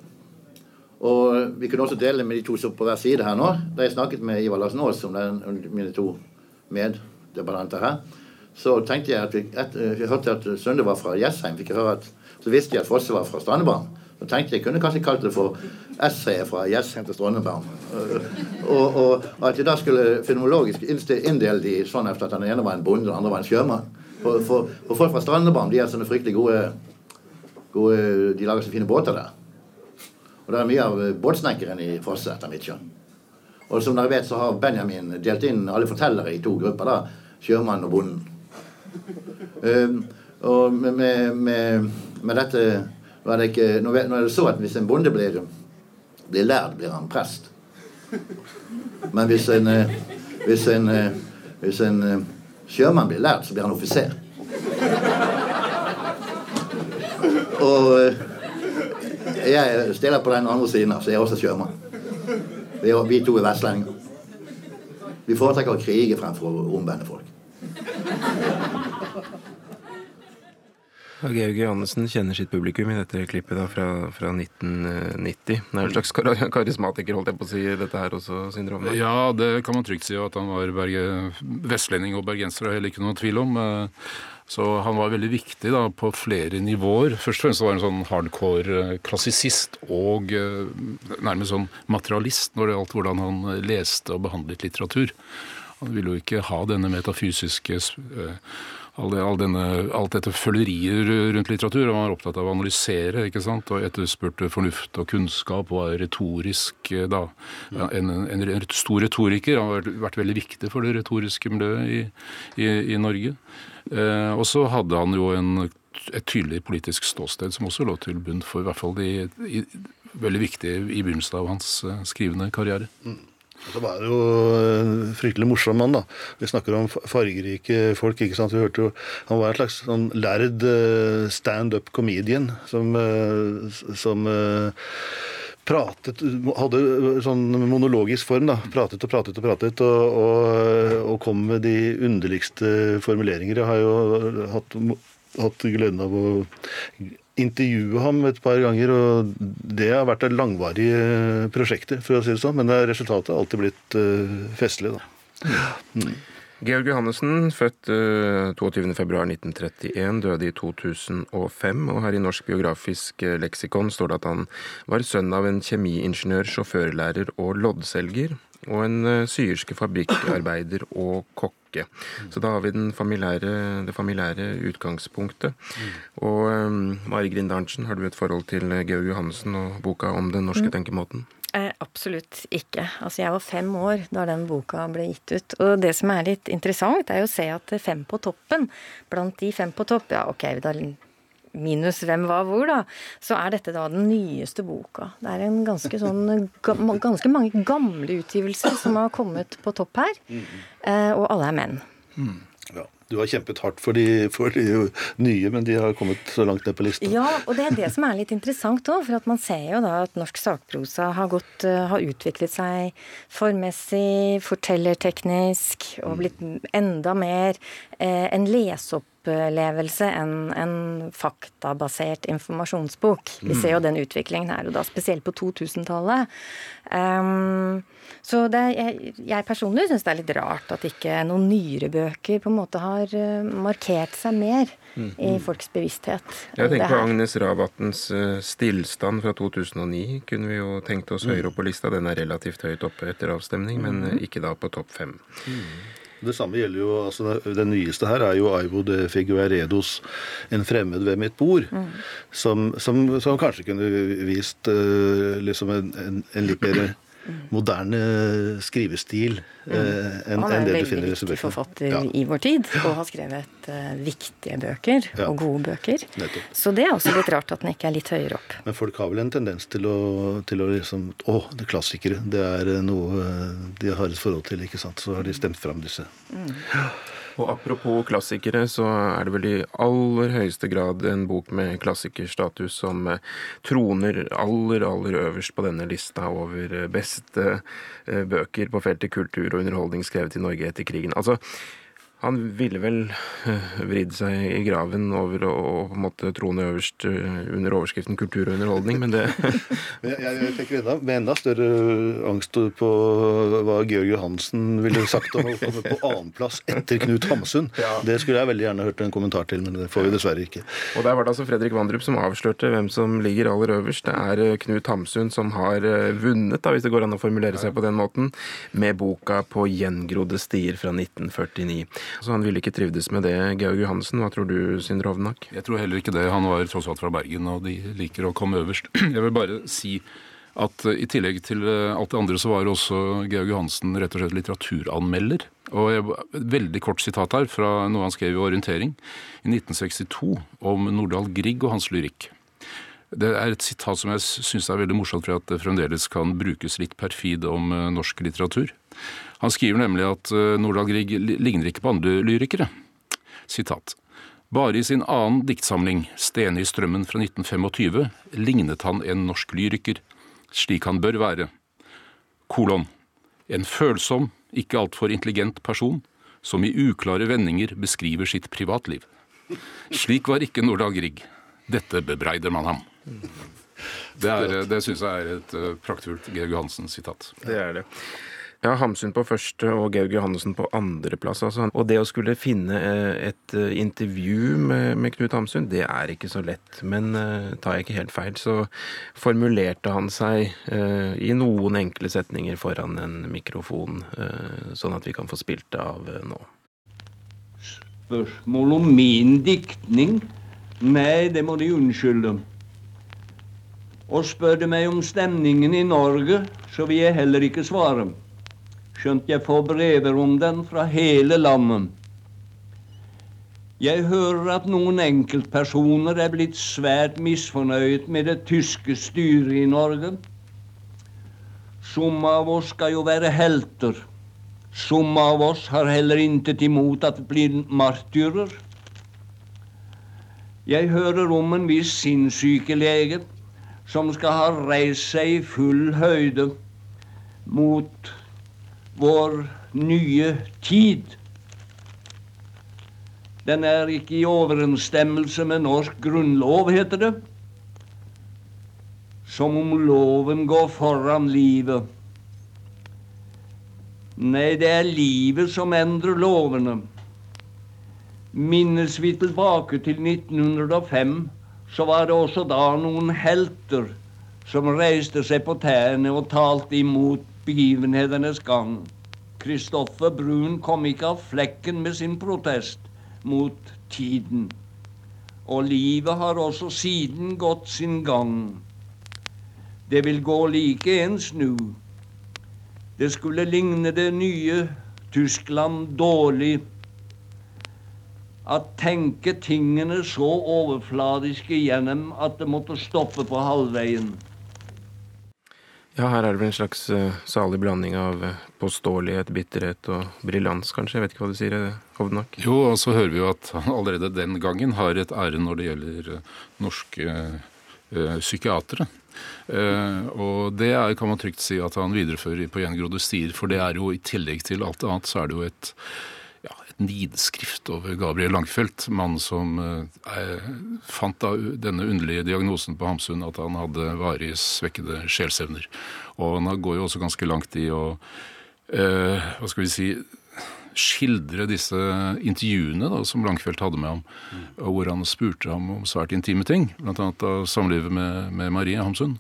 Og vi kunne også dele med de to som på hver side her nå. Da jeg snakket med Ivar Larsen Aas den, mine to meddebattanter her, så tenkte jeg at vi, et, vi hørte at Sunde var fra Jessheim, så visste jeg at Fosse var fra Strandebarm. Så tenkte jeg kunne kanskje kalt det for essayet fra Jessheim til Strandebarm. Og, og at jeg da skulle fenomenologisk inndele de sånn efter at den ene var en bonde, den andre var en sjømann. For, for, for folk fra Strandebarm de er sånne fryktelig gode, gode De lager så fine båter der. Og det er mye av båtsnekkeren i Fosse, etter mitt skjønn. Og som dere vet, så har Benjamin delt inn alle fortellere i to grupper. da, Sjømannen og bonden. Um, Og med, med, med dette nå er, ikke, nå er det så at hvis en bonde blir, blir lærd, blir han prest. Men hvis en, eh, hvis en, eh, hvis en eh, sjømann blir lært, så blir han offiser. Og jeg stiller på den andre siden, så jeg er også sjømann. Vi to er vestlendinger. Vi foretrekker å krige fremfor å omvende folk. Georg Johannessen kjenner sitt publikum i dette klippet da, fra, fra 1990. Det er en slags karismatiker, holdt jeg på å si, dette her også, Hovland? Ja, det kan man trygt si. At han var berge, vestlending og bergenser, er heller ikke noe tvil om. Eh, så han var veldig viktig da, på flere nivåer. Først og fremst var han sånn hardcore eh, klassisist og eh, nærmest sånn materialist når det gjaldt hvordan han leste og behandlet litteratur. Han ville jo ikke ha denne metafysiske all, all denne, alt dette følgeriet rundt litteratur. Han var opptatt av å analysere ikke sant? og etterspurte fornuft og kunnskap, og var retorisk eh, da. En, en, en, stor retoriker. Han har vært veldig viktig for det retoriske miljøet i, i, i Norge. Eh, og så hadde han jo en, et tydelig politisk ståsted som også lå til bunn for i hvert fall de, i, veldig viktig i begynnelsen av hans eh, skrivende karriere. Mm. Så var det jo en fryktelig morsom mann, da. Vi snakker om fargerike folk. ikke sant? Vi hørte jo, Han var en slags sånn lærd eh, stand-up comedian som, eh, som eh, pratet Hadde sånn monologisk form. da, Pratet og pratet og pratet, og, og, og kom med de underligste formuleringer. Jeg har jo hatt, hatt gleden av å intervjue ham et par ganger, og det har vært et langvarig prosjekt, prosjekter, for å si det sånn. Men resultatet har alltid blitt uh, festlig, da. Mm. Georg Johannessen, født uh, 22.2.1931, døde i 2005. Og her i Norsk biografisk leksikon står det at han var sønn av en kjemiingeniør, sjåførlærer og loddselger og en eh, syerske fabrikkarbeider og kokke. Så da har vi familiære, det familiære utgangspunktet. Og um, Mari Grind Arntzen, har du et forhold til Georg Johannessen og boka om den norske mm. tenkemåten? Eh, absolutt ikke. Altså, jeg var fem år da den boka ble gitt ut. Og det som er litt interessant, er jo å se at Fem på toppen, blant de fem på topp Ja, ok, da minus hvem var hvor, da, så er dette da den nyeste boka. Det er en ganske sånn ganske mange gamle utgivelser som har kommet på topp her. Eh, og alle er menn. Mm. Ja. Du har kjempet hardt for de, for de, nye, men de har kommet så langt ned på lista. Ja, og det er det som er litt interessant òg. For at man ser jo da at norsk sakprosa har, gått, eh, har utviklet seg formmessig, fortellerteknisk, og blitt enda mer eh, en leseopp opplevelse enn en faktabasert informasjonsbok. Vi ser jo den utviklingen her, og da spesielt på 2000-tallet. Um, ehm, så det, jeg, jeg, personlig syns det er litt rart at ikke noen nyere bøker på en måte har uh, markert seg mer mm. i folks bevissthet. Jeg tenker på Agnes Ravatns uh, 'Stillstand' fra 2009. Kunne vi jo tenkt oss høyere opp på lista. Den er relativt høyt oppe etter avstemning, men uh, ikke da på topp fem. Mm. Det samme gjelder jo, altså Den nyeste her er jo Aivo de Figueredos 'En fremmed ved mitt bord', mm. som, som, som, kanskje kunne vist uh, liksom en, en, en litt mer moderne skrivestil mm. eh, enn en det du finner i disse bøkene. Han er en veldig viktig forfatter ja. i vår tid, og har skrevet uh, viktige bøker, ja. og gode bøker. Nettopp. Så det er også litt rart at den ikke er litt høyere opp. Men folk har vel en tendens til å, til å liksom Å, det er klassikere. Det er noe de har et forhold til, ikke sant. Så har de stemt fram disse. Mm. Og apropos klassikere, så er det vel i aller høyeste grad en bok med klassikerstatus som eh, troner aller, aller øverst på denne lista over eh, beste eh, bøker på feltet kultur og underholdning skrevet i Norge etter krigen. Altså, han ville vel uh, vridd seg i graven over å på en måte trone øverst uh, under overskriften kultur og underholdning, men det (laughs) (laughs) jeg, jeg tenker enda, med enda større angst på hva Georg Johansen ville sagt om å komme på annenplass etter Knut Hamsun. Ja. Det skulle jeg veldig gjerne hørt en kommentar til, men det får vi dessverre ikke. Og der var det altså Fredrik Vandrup som avslørte hvem som ligger aller øverst. Det er uh, Knut Hamsun som har vunnet, da, hvis det går an å formulere seg på den måten, med boka 'På gjengrodde stier' fra 1949. Så han ville ikke trivdes med det, Georg Johansen. Hva tror du, Sindre Hovnak? Jeg tror heller ikke det. Han var tross alt fra Bergen, og de liker å komme øverst. (clears throat) Jeg vil bare si at i tillegg til alt det andre så var også Georg Johansen rett og slett litteraturanmelder. Og jeg, veldig kort sitat her fra noe han skrev i Orientering i 1962 om Nordahl Grieg og hans lyrikk. Det er et sitat som jeg syns er veldig morsomt, for at det fremdeles kan brukes litt perfid om norsk litteratur. Han skriver nemlig at Nordahl Grieg ligner ikke på andre lyrikere. Sitat. Bare i sin annen diktsamling, Stene i strømmen fra 1925, lignet han en norsk lyriker, slik han bør være. Kolon. En følsom, ikke altfor intelligent person, som i uklare vendinger beskriver sitt privatliv. Slik var ikke Nordahl Grieg. Dette bebreider man ham. Det, er, det syns jeg er et praktfullt Georg Hansen-sitat. Det er det. Ja, Hamsun på første og Georg Johannessen på andreplass. Altså. Og det å skulle finne et intervju med, med, Knut Hamsun, det er ikke så lett. Men uh, tar jeg ikke helt feil, så formulerte han seg uh, i noen enkle setninger foran en mikrofon, uh, sånn at vi kan få spilt det av nå. Spørsmål om min diktning? Nei, det må de unnskylde. Og spør de meg om stemningen i Norge, så vil jeg heller ikke svare skjønt jeg får brever om den fra hele landet. Jeg hører at noen enkeltpersoner er blitt svært misfornøyd med det tyske styret i Norge. Somme av oss skal jo være helter. Somme av oss har heller intet imot at det blir martyrer. Jeg hører om en viss sinnssykelege som skal ha reist seg i full høyde mot vår nye tid. Den er ikke i overensstemmelse med norsk grunnlov, heter det. Som om loven går foran livet. Nei, det er livet som endrer lovene. Minnes vi tilbake til 1905, så var det også da noen helter som reiste seg på tærne og talte imot begivenhetenes gang. Kristoffer Brun kom ikke av flekken med sin protest mot tiden. Og livet har også siden gått sin gang. Det vil gå like ens nå. Det skulle ligne det nye Tyskland dårlig at tenke tingene så overfladiske gjennom at det måtte stoppe på halvveien. Ja, her er det vel en slags uh, salig blanding av uh, påståelighet, bitterhet og briljans, kanskje? Jeg vet ikke hva du sier, eh, Hovdenak? Jo, og så hører vi jo at han allerede den gangen har et ære når det gjelder uh, norske psykiatere. og det er, kan man trygt si at han viderefører på gjengrodde stier, for det er jo i tillegg til alt annet, så er det jo et et nidskrift over Gabriel Langfelt, mannen som eh, fant da denne underlige diagnosen på Hamsun, at han hadde varig svekkede sjelsevner. Og han går jo også ganske langt i å eh, Hva skal vi si skildre disse intervjuene da, som Langfeldt hadde med ham, og hvor han spurte ham om svært intime ting, bl.a. av samlivet med, med Marie Hamsun.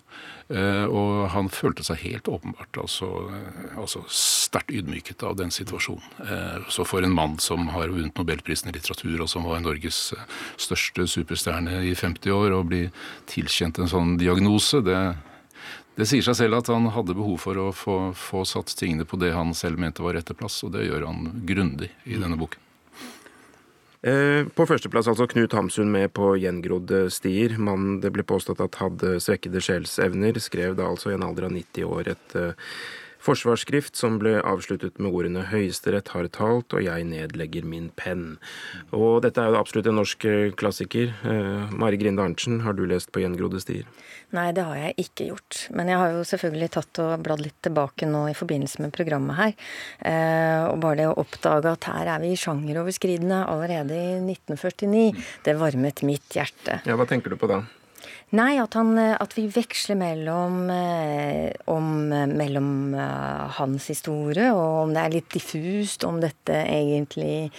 Eh, og han følte seg helt åpenbart altså, eh, altså sterkt ydmyket av den situasjonen. Eh, så for en mann som har vunnet nobelprisen i litteratur, og som var Norges største superstjerne i 50 år, å bli tilkjent en sånn diagnose, det, det sier seg selv at han hadde behov for å få, få satt tingene på det han selv mente var rette plass, og det gjør han grundig i denne boken. Eh, på førsteplass altså Knut Hamsun med på gjengrodde stier. Mannen det ble påstått at hadde svekkede sjelsevner, skrev da altså i en alder av 90 år et uh, forsvarsskrift som ble avsluttet med ordene 'Høyesterett har talt, og jeg nedlegger min penn'. Og dette er jo absolutt en norsk eh, klassiker. Uh, Mari Grinde Arntzen, har du lest på gjengrodde stier? Nei, det har jeg ikke gjort. Men jeg har jo selvfølgelig tatt og bladd litt tilbake nå i forbindelse med programmet her. Eh, og bare det å oppdage at her er vi sjangeroverskridende allerede i 1949, det varmet mitt hjerte. Ja, Hva tenker du på da? Nei, at, han, eh, at, vi veksler mellom, eh, om, eh, mellom hans historie, og om det er litt diffust om dette egentlig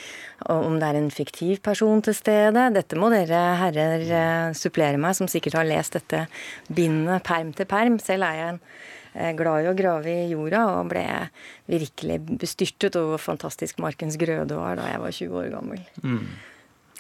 Om det er en fiktiv person til stede. Dette må dere herrer supplere meg, som sikkert har lest dette bindet perm til perm. Selv er jeg glad i å grave i jorda, og ble virkelig bestyrtet over fantastisk Markens Grøde var da jeg var 20 år gammel. Mm.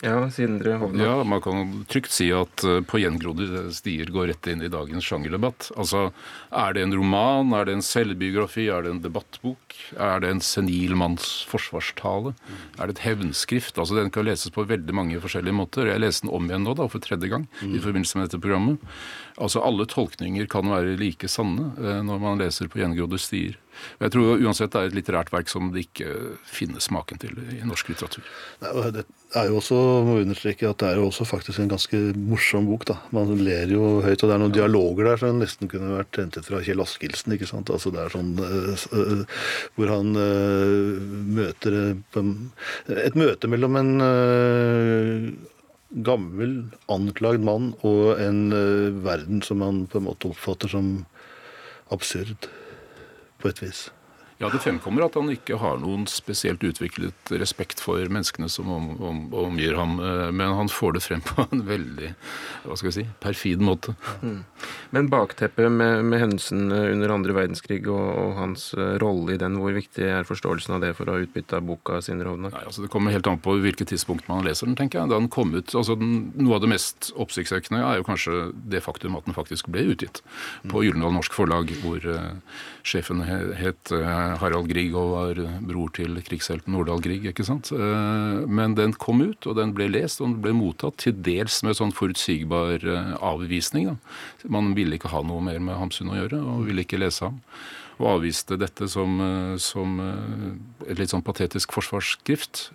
Ja, Sindre Hovland. Ja, Man kan trygt si at eh, På gjengrodde stier går rett inn i dagens sjangerdebatt. Altså, Er det en roman, er det en selvbiografi, er det en debattbok? Er det en senil manns forsvarstale? Er det et hevnskrift? Altså, Den kan leses på veldig mange forskjellige måter. Jeg leste den om igjen nå, da, for tredje gang i forbindelse med dette programmet. Altså, Alle tolkninger kan være like sanne eh, når man leser på gjengrodde stier. Jeg tror uansett det er et litterært verk som det ikke finnes maken til i norsk litteratur. Det er jo også, må understreke at det er jo også faktisk en ganske morsom bok. da. Man ler jo høyt, og det er noen dialoger der som nesten kunne vært hentet fra Kjell Askildsen. ikke sant? Altså Det er sånn uh, hvor han møter Et møte mellom en gammel, anklagd mann og en verden som han på en måte oppfatter som absurd på et vis. Ja, Det fremkommer at han ikke har noen spesielt utviklet respekt for menneskene som om, om, omgir ham, eh, men han får det frem på en veldig hva skal jeg si, perfid måte. Mm. Men bakteppet med, med hendelsen under andre verdenskrig og, og, hans eh, rolle i den, hvor viktig er forståelsen av det for å ha utbytte av boka sin, Rovnak? Altså, det kommer helt an på hvilket tidspunkt man leser den, tenker jeg. Da den kom ut, altså den, Noe av det mest oppsiktsvekkende er jo kanskje det faktum at den faktisk ble utgitt på Gyldendal Norsk Forlag, hvor uh, sjefen het uh, Harald Grieg og var bror til krigshelten Nordahl Grieg. ikke sant? Eh, men den kom ut, og den ble lest, og den ble mottatt til dels med sånn forutsigbar eh, avvisning. Da. Man ville ikke ha noe mer med Hamsun å gjøre, og ville ikke lese ham. Og avviste dette som, eh, som et litt sånn patetisk forsvarsskrift.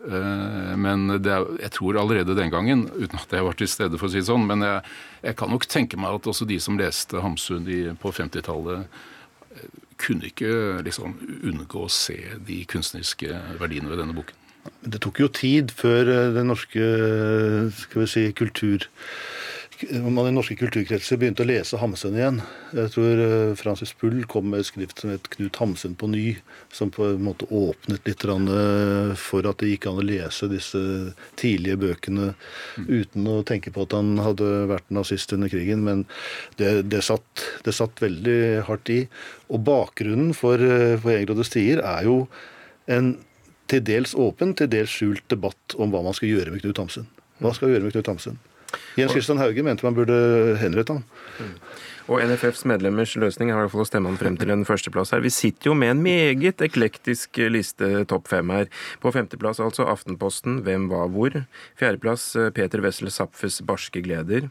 Men er, jeg tror allerede den gangen, uten at jeg var til stede, for å si det sånn, men jeg, jeg kan nok tenke meg at også de som leste Hamsun på 50-tallet kunne ikke liksom unngå å se de kunstneriske verdiene ved denne boken. Det tok jo tid før eh, den norske skal vi si, kultur om man i norske kulturkretser begynte å lese Hamsun igjen. Jeg tror eh, Francis Pull kom med et skrift som het 'Knut Hamsun på ny', som på en måte åpnet litt eh, for at det gikk an å lese disse tidlige bøkene uten å tenke på at han hadde vært nazist under krigen. Men det, det, satt, det satt, veldig hardt i. Og bakgrunnen for, eh, for Egråde tider er jo en til dels åpen, til dels skjult debatt om hva man skal gjøre med Knut Hamsun. Hva skal vi gjøre med Knut Hamsun? Jens Christian Hauge mente man burde henrette ham. Og NFFs medlemmers løsning er i hvert fall å stemme han frem til en førsteplass her. Vi sitter jo med en meget eklektisk liste topp fem her. På femteplass altså Aftenposten Hvem var hvor? Fjerdeplass Peter Wessel Zapfes Barske gleder.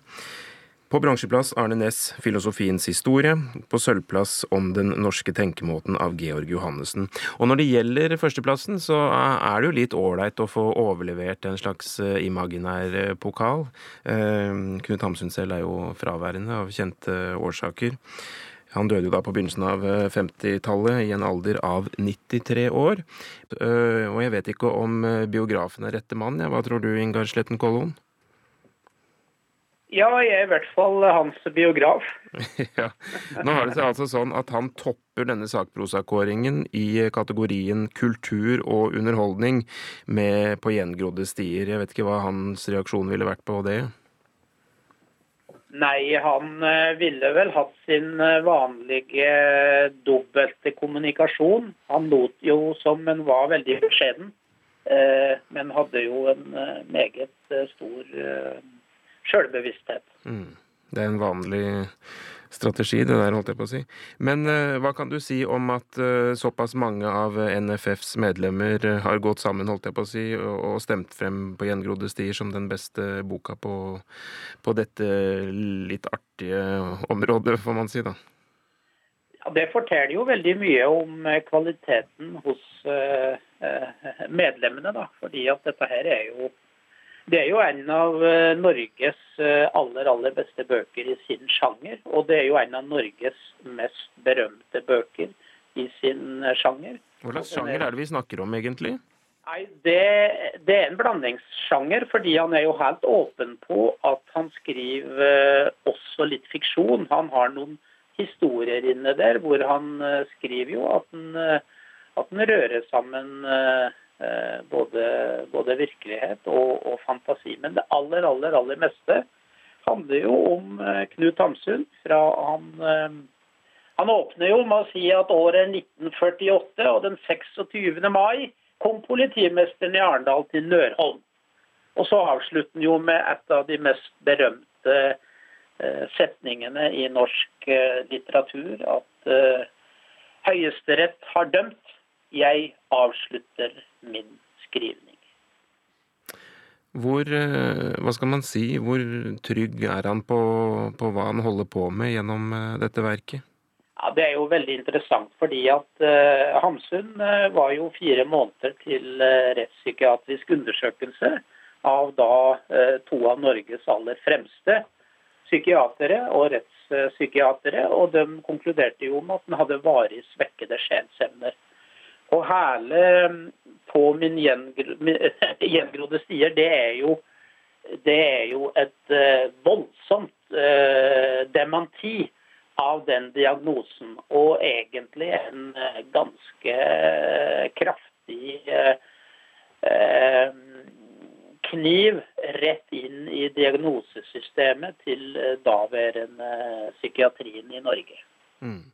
På bransjeplass Arne Næss Filosofiens historie. På sølvplass Om den norske tenkemåten av Georg Johannessen. Og når det gjelder førsteplassen, så er det jo litt ålreit å få overlevert en slags eh, imaginær eh, pokal. Eh, Knut Hamsun selv er jo fraværende av kjente årsaker. Han døde jo da på begynnelsen av 50-tallet i en alder av 93 år. Og jeg vet ikke om biografen er rette mann. Hva tror du, Ingar Sletten Kollon? Ja, jeg er i hvert fall hans biograf. (laughs) ja. Nå har det seg altså sånn at han topper denne sakprosakåringen i kategorien kultur og underholdning med På gjengrodde stier. Jeg vet ikke hva hans reaksjon ville vært på det? Nei, han eh, ville vel hatt sin eh, vanlige dobbelte kommunikasjon. Han lot jo som en var veldig beskjeden, eh, men hadde jo en meget stor sjølbevissthet. Mm. Det er en vanlig strategi, det der, holdt jeg på å si. Men uh, hva kan du si om at uh, såpass mange av NFFs medlemmer uh, har gått sammen, holdt jeg på å si, og, og stemt frem på Gjengrodde stier som den beste boka på, på, dette litt artige området, får man si, da? Ja, Det forteller jo veldig mye om kvaliteten hos medlemmene, da. Fordi at dette her er jo det er jo en av eh, Norges eh, aller, aller beste bøker i sin sjanger. Og det er jo en av Norges mest berømte bøker i sin eh, sjanger. Hva slags sjanger er det vi snakker om, egentlig? Nei, det, det, er en blandingssjanger, fordi han er jo helt åpen på at han skriver også litt fiksjon. Han har noen historier inne der hvor han skriver jo at han, at han rører sammen både, både virkelighet og, og, fantasi. Men det aller, aller, aller meste handler jo om eh, Knut Hamsun. Fra han, eh, han åpner jo med å si at året 1948 og den 26. mai kom politimesteren i Arendal til Nørholm. Og så avslutter han jo med et av de mest berømte eh, setningene i norsk eh, litteratur, at eh, Høyesterett har dømt, jeg avslutter min skrivning. Hvor, hva skal man si, hvor trygg er han på, på hva han holder på med gjennom dette verket? Ja, Det er jo veldig interessant, fordi at uh, Hamsun uh, var jo fire måneder til uh, rettspsykiatrisk undersøkelse av da to av Norges aller fremste psykiatere og rettspsykiatere. Og de konkluderte jo med at han hadde varig svekkede sjelsevner. Og hæle på min (laughs) gjengrodde stier, det er jo, det er jo et voldsomt dementi av den diagnosen. Og egentlig en eh, ganske eh, kraftig eh, kniv rett inn i diagnosesystemet til daværende psykiatrien i Norge. Mm.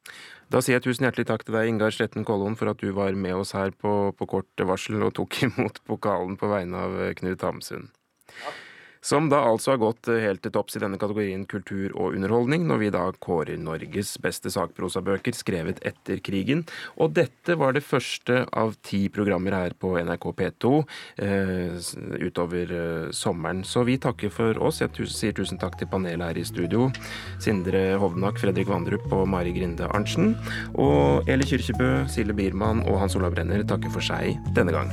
Da sier jeg tusen hjertelig takk til deg, Ingar Sletten Kollon, for at du var med oss her på, på kort varsel og tok (laughs) imot pokalen på vegne av Knut Hamsun. Takk som da altså har gått helt til topps i denne kategorien kultur og underholdning, når vi da kårer Norges beste sakprosabøker skrevet etter krigen. Og dette var det første av ti programmer her på NRK P2 eh, utover eh, sommeren. Så vi takker for oss. Jeg sier tusen takk til panelet her i studio. Sindre Hovnak, Fredrik Vandrup og Mari Grinde Arntzen. Og Eli Kyrkjebø, Sille Biermann og Hans Olav Brenner takker for seg denne gang.